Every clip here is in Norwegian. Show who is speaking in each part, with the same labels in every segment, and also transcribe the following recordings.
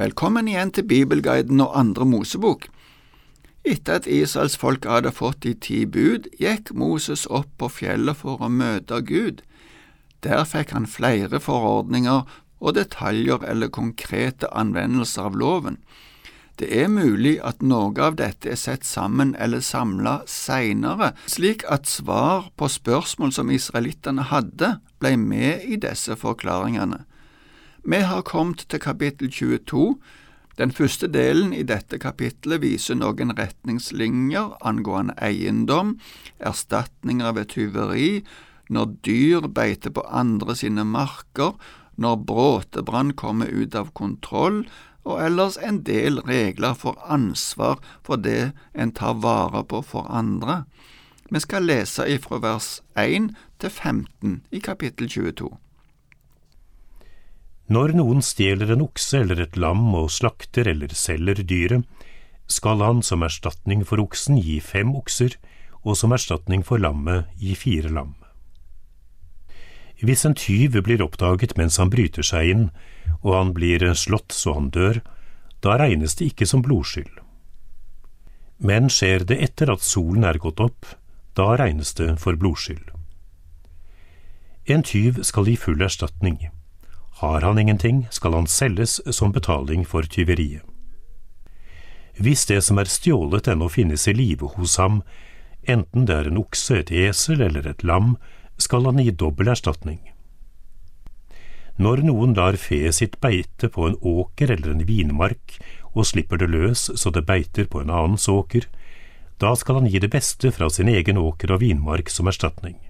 Speaker 1: Velkommen igjen til Bibelguiden og andre Mosebok. Etter at Israels folk hadde fått de ti bud, gikk Moses opp på fjellet for å møte Gud. Der fikk han flere forordninger og detaljer eller konkrete anvendelser av loven. Det er mulig at noe av dette er sett sammen eller samla seinere, slik at svar på spørsmål som israelittene hadde, ble med i disse forklaringene. Vi har kommet til kapittel 22. Den første delen i dette kapittelet viser noen retningslinjer angående eiendom, erstatninger ved tyveri, når dyr beiter på andre sine marker, når bråtebrann kommer ut av kontroll, og ellers en del regler for ansvar for det en tar vare på for andre. Vi skal lese ifra vers 1 til 15 i kapittel 22.
Speaker 2: Når noen stjeler en okse eller et lam og slakter eller selger dyret, skal han som erstatning for oksen gi fem okser, og som erstatning for lammet gi fire lam. Hvis en tyv blir oppdaget mens han bryter seg inn, og han blir slått så han dør, da regnes det ikke som blodskyld. Men skjer det etter at solen er gått opp, da regnes det for blodskyld. En tyv skal gi full erstatning. Har han ingenting, skal han selges som betaling for tyveriet. Hvis det som er stjålet ennå finnes i live hos ham, enten det er en okse, et esel eller et lam, skal han gi dobbel erstatning. Når noen lar feet sitt beite på en åker eller en vinmark og slipper det løs så det beiter på en annens åker, da skal han gi det beste fra sin egen åker og vinmark som erstatning.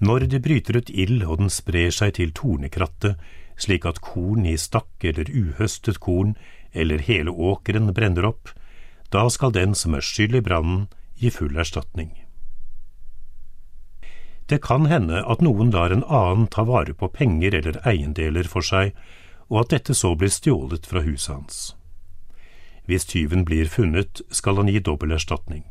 Speaker 2: Når det bryter ut ild og den sprer seg til tornekrattet, slik at korn i stakk eller uhøstet korn eller hele åkeren brenner opp, da skal den som er skyld i brannen, gi full erstatning. Det kan hende at noen lar en annen ta vare på penger eller eiendeler for seg, og at dette så blir stjålet fra huset hans. Hvis tyven blir funnet, skal han gi dobbel erstatning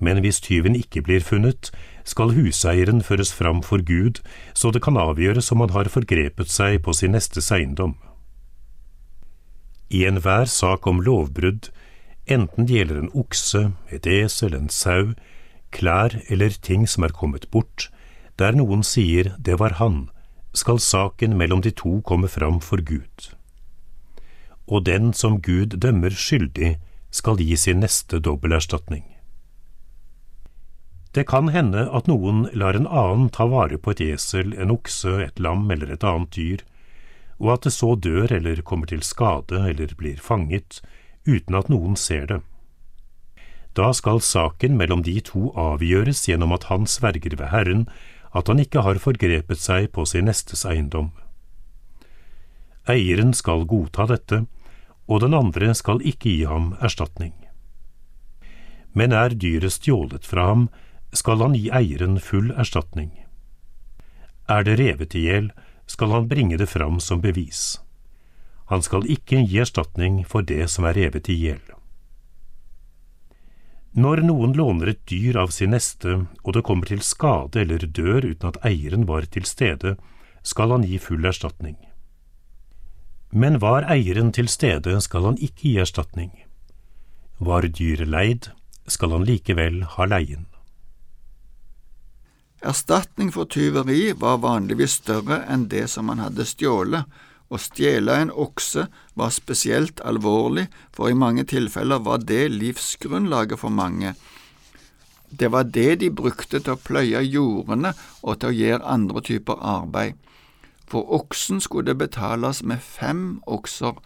Speaker 2: men hvis tyven ikke blir funnet, skal huseieren føres fram for Gud, så det kan avgjøres om han har forgrepet seg på sin nestes eiendom. I enhver sak om lovbrudd, enten det gjelder en okse, et esel, en sau, klær eller ting som er kommet bort, der noen sier det var han, skal saken mellom de to komme fram for Gud. Og den som Gud dømmer skyldig, skal gi sin neste dobbelterstatning. Det kan hende at noen lar en annen ta vare på et esel, en okse, et lam eller et annet dyr, og at det så dør eller kommer til skade eller blir fanget, uten at noen ser det. Da skal saken mellom de to avgjøres gjennom at han sverger ved Herren at han ikke har forgrepet seg på sin nestes eiendom. Eieren skal godta dette, og den andre skal ikke gi ham erstatning. Men er dyret stjålet fra ham, skal han gi eieren full erstatning. Er det revet i hjel, skal han bringe det fram som bevis. Han skal ikke gi erstatning for det som er revet i hjel. Når noen låner et dyr av sin neste, og det kommer til skade eller dør uten at eieren var til stede, skal han gi full erstatning. Men var eieren til stede, skal han ikke gi erstatning. Var dyret leid, skal han likevel ha leien.
Speaker 1: Erstatning for tyveri var vanligvis større enn det som man hadde stjålet. Å stjele en okse var spesielt alvorlig, for i mange tilfeller var det livsgrunnlaget for mange. Det var det de brukte til å pløye jordene og til å gjøre andre typer arbeid. For oksen skulle det betales med fem okser,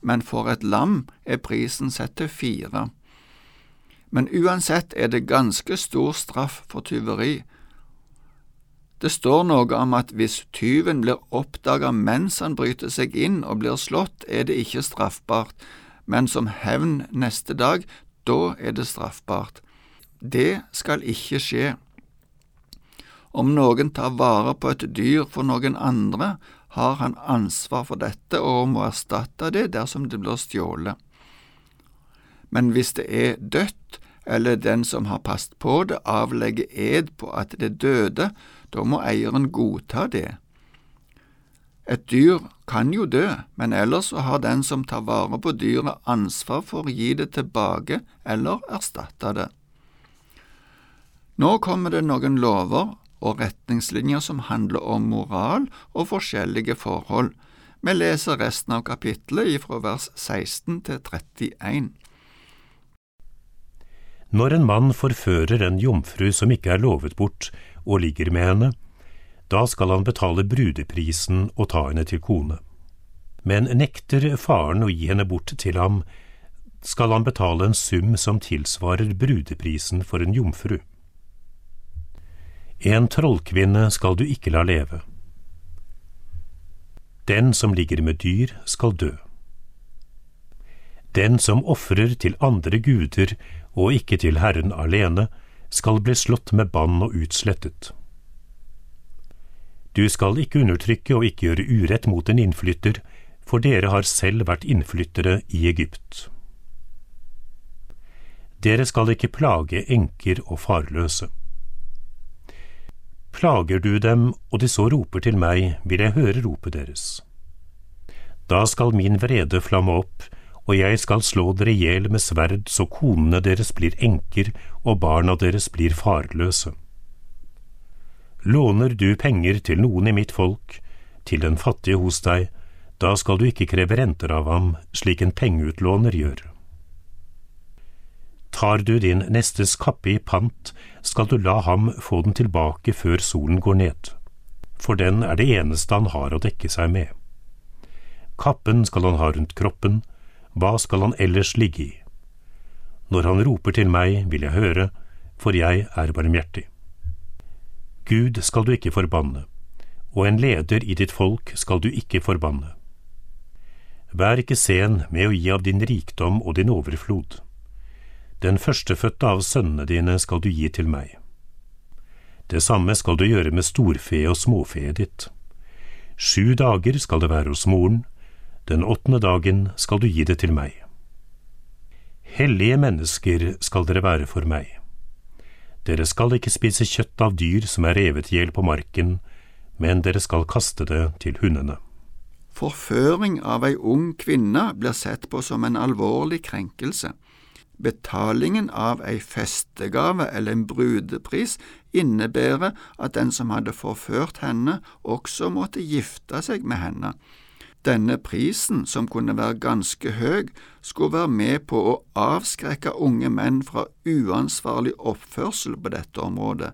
Speaker 1: men for et lam er prisen sett til fire. Men uansett er det ganske stor straff for tyveri. Det står noe om at hvis tyven blir oppdaget mens han bryter seg inn og blir slått, er det ikke straffbart, men som hevn neste dag, da er det straffbart. Det skal ikke skje. Om noen tar vare på et dyr for noen andre, har han ansvar for dette og må erstatte det dersom det blir stjålet. Men hvis det er dødt, eller den som har passet på det, avlegger ed på at det døde, da må eieren godta det. Et dyr kan jo dø, men ellers så har den som tar vare på dyret ansvar for å gi det tilbake eller erstatte det. Nå kommer det noen lover og retningslinjer som handler om moral og forskjellige forhold. Vi leser resten av kapittelet fra vers 16 til 31.
Speaker 2: Når en mann forfører en jomfru som ikke er lovet bort, og ligger med henne, da skal han betale brudeprisen og ta henne til kone. Men nekter faren å gi henne bort til ham, skal han betale en sum som tilsvarer brudeprisen for en jomfru. En trollkvinne skal du ikke la leve. Den som ligger med dyr, skal dø. Den som ofrer til andre guder og ikke til Herren alene, skal bli slått med bann og utslettet. Du skal ikke undertrykke og ikke gjøre urett mot en innflytter, for dere har selv vært innflyttere i Egypt. Dere skal ikke plage enker og farløse. Plager du dem og de så roper til meg, vil jeg høre ropet deres. Da skal min vrede flamme opp, og jeg skal slå dere i hjel med sverd så konene deres blir enker og barna deres blir farløse. Låner du penger til noen i mitt folk, til den fattige hos deg, da skal du ikke kreve renter av ham slik en pengeutlåner gjør. Tar du din nestes kappe i pant, skal du la ham få den tilbake før solen går ned, for den er det eneste han har å dekke seg med. Kappen skal han ha rundt kroppen, hva skal han ellers ligge i? Når han roper til meg, vil jeg høre, for jeg er barmhjertig. Gud skal du ikke forbanne, og en leder i ditt folk skal du ikke forbanne. Vær ikke sen med å gi av din rikdom og din overflod. Den førstefødte av sønnene dine skal du gi til meg. Det samme skal du gjøre med storfe og småfe ditt. Sju dager skal det være hos moren, den åttende dagen skal du gi det til meg. Hellige mennesker skal dere være for meg. Dere skal ikke spise kjøtt av dyr som er revet i hjel på marken, men dere skal kaste det til hundene.
Speaker 1: Forføring av ei ung kvinne blir sett på som en alvorlig krenkelse. Betalingen av ei festegave eller en brudepris innebærer at den som hadde forført henne, også måtte gifte seg med henne. Denne prisen, som kunne være ganske høy, skulle være med på å avskrekke unge menn fra uansvarlig oppførsel på dette området.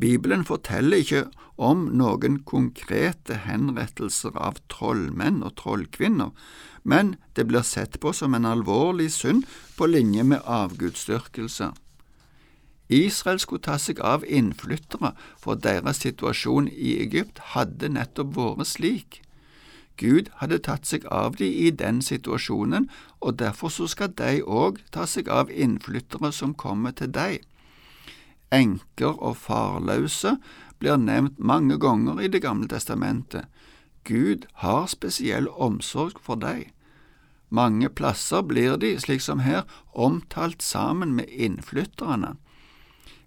Speaker 1: Bibelen forteller ikke om noen konkrete henrettelser av trollmenn og trollkvinner, men det blir sett på som en alvorlig synd på linje med avgudsdyrkelse. Israel skulle ta seg av innflyttere, for deres situasjon i Egypt hadde nettopp vært slik. Gud hadde tatt seg av de i den situasjonen, og derfor så skal de òg ta seg av innflyttere som kommer til deg. Enker og farløse blir nevnt mange ganger i Det gamle testamentet. Gud har spesiell omsorg for deg. Mange plasser blir de, slik som her, omtalt sammen med innflytterne.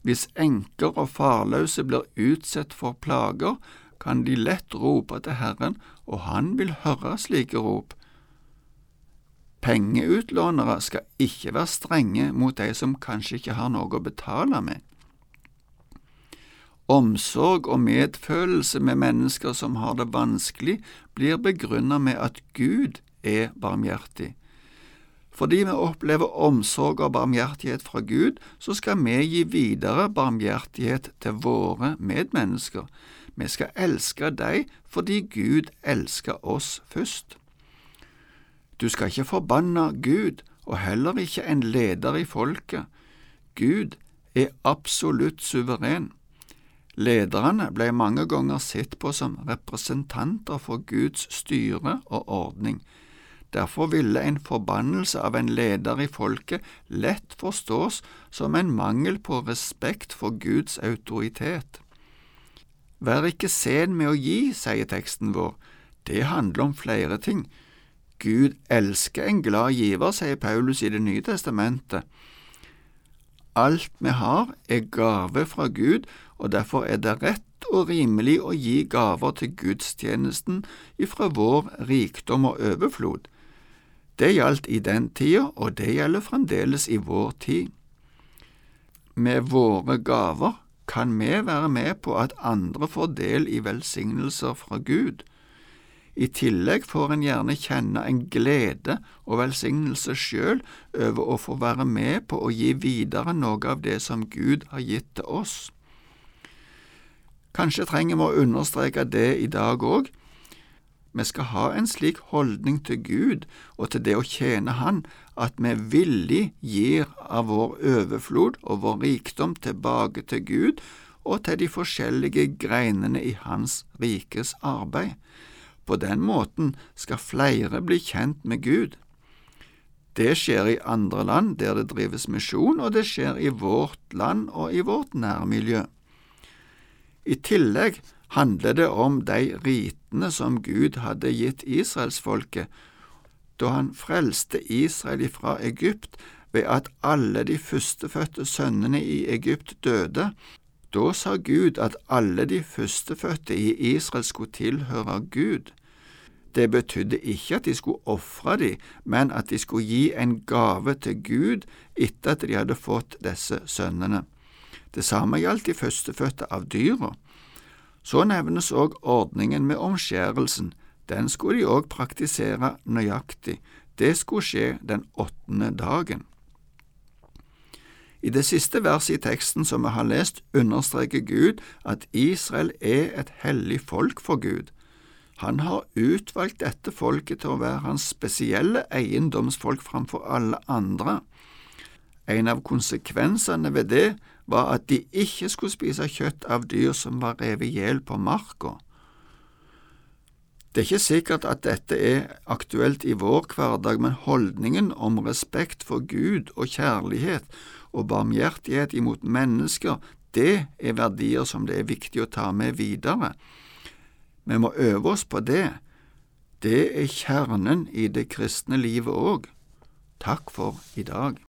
Speaker 1: Hvis enker og farløse blir utsatt for plager, kan de lett rope til Herren, og Han vil høre slike rop. Pengeutlånere skal ikke være strenge mot de som kanskje ikke har noe å betale med. Omsorg og medfølelse med mennesker som har det vanskelig, blir begrunnet med at Gud er barmhjertig. Fordi vi opplever omsorg og barmhjertighet fra Gud, så skal vi gi videre barmhjertighet til våre medmennesker. Vi skal elske deg fordi Gud elsker oss først. Du skal ikke forbanne Gud og heller ikke en leder i folket. Gud er absolutt suveren. Lederne ble mange ganger sett på som representanter for Guds styre og ordning. Derfor ville en forbannelse av en leder i folket lett forstås som en mangel på respekt for Guds autoritet. Vær ikke sen med å gi, sier teksten vår. Det handler om flere ting. Gud elsker en glad giver, sier Paulus i Det nye testamentet. Alt vi har, er gave fra Gud, og derfor er det rett og rimelig å gi gaver til gudstjenesten ifra vår rikdom og overflod. Det gjaldt i den tida, og det gjelder fremdeles i vår tid. Med våre gaver kan vi være med på at andre får del i velsignelser fra Gud. I tillegg får en gjerne kjenne en glede og velsignelse sjøl over å få være med på å gi videre noe av det som Gud har gitt til oss. Kanskje trenger vi å understreke det i dag òg. Vi skal ha en slik holdning til Gud og til det å tjene Han at vi villig gir av vår overflod og vår rikdom tilbake til Gud og til de forskjellige greinene i Hans rikes arbeid. På den måten skal flere bli kjent med Gud. Det skjer i andre land der det drives misjon, og det skjer i vårt land og i vårt nærmiljø. I tillegg handler det om de ritene som Gud hadde gitt israelsfolket da han frelste Israel fra Egypt ved at alle de førstefødte sønnene i Egypt døde, da sa Gud at alle de førstefødte i Israel skulle tilhøre Gud. Det betydde ikke at de skulle ofre dem, men at de skulle gi en gave til Gud etter at de hadde fått disse sønnene. Det samme gjaldt de førstefødte av dyra. Så nevnes òg ordningen med omskjærelsen. Den skulle de òg praktisere nøyaktig. Det skulle skje den åttende dagen. I det siste verset i teksten som vi har lest, understreker Gud at Israel er et hellig folk for Gud. Han har utvalgt dette folket til å være hans spesielle eiendomsfolk framfor alle andre. En av konsekvensene ved det var at de ikke skulle spise kjøtt av dyr som var revet i hjel på marka. Det er ikke sikkert at dette er aktuelt i vår hverdag, men holdningen om respekt for Gud og kjærlighet og barmhjertighet imot mennesker, det er verdier som det er viktig å ta med videre. Vi må øve oss på det. Det er kjernen i det kristne livet òg. Takk for i dag.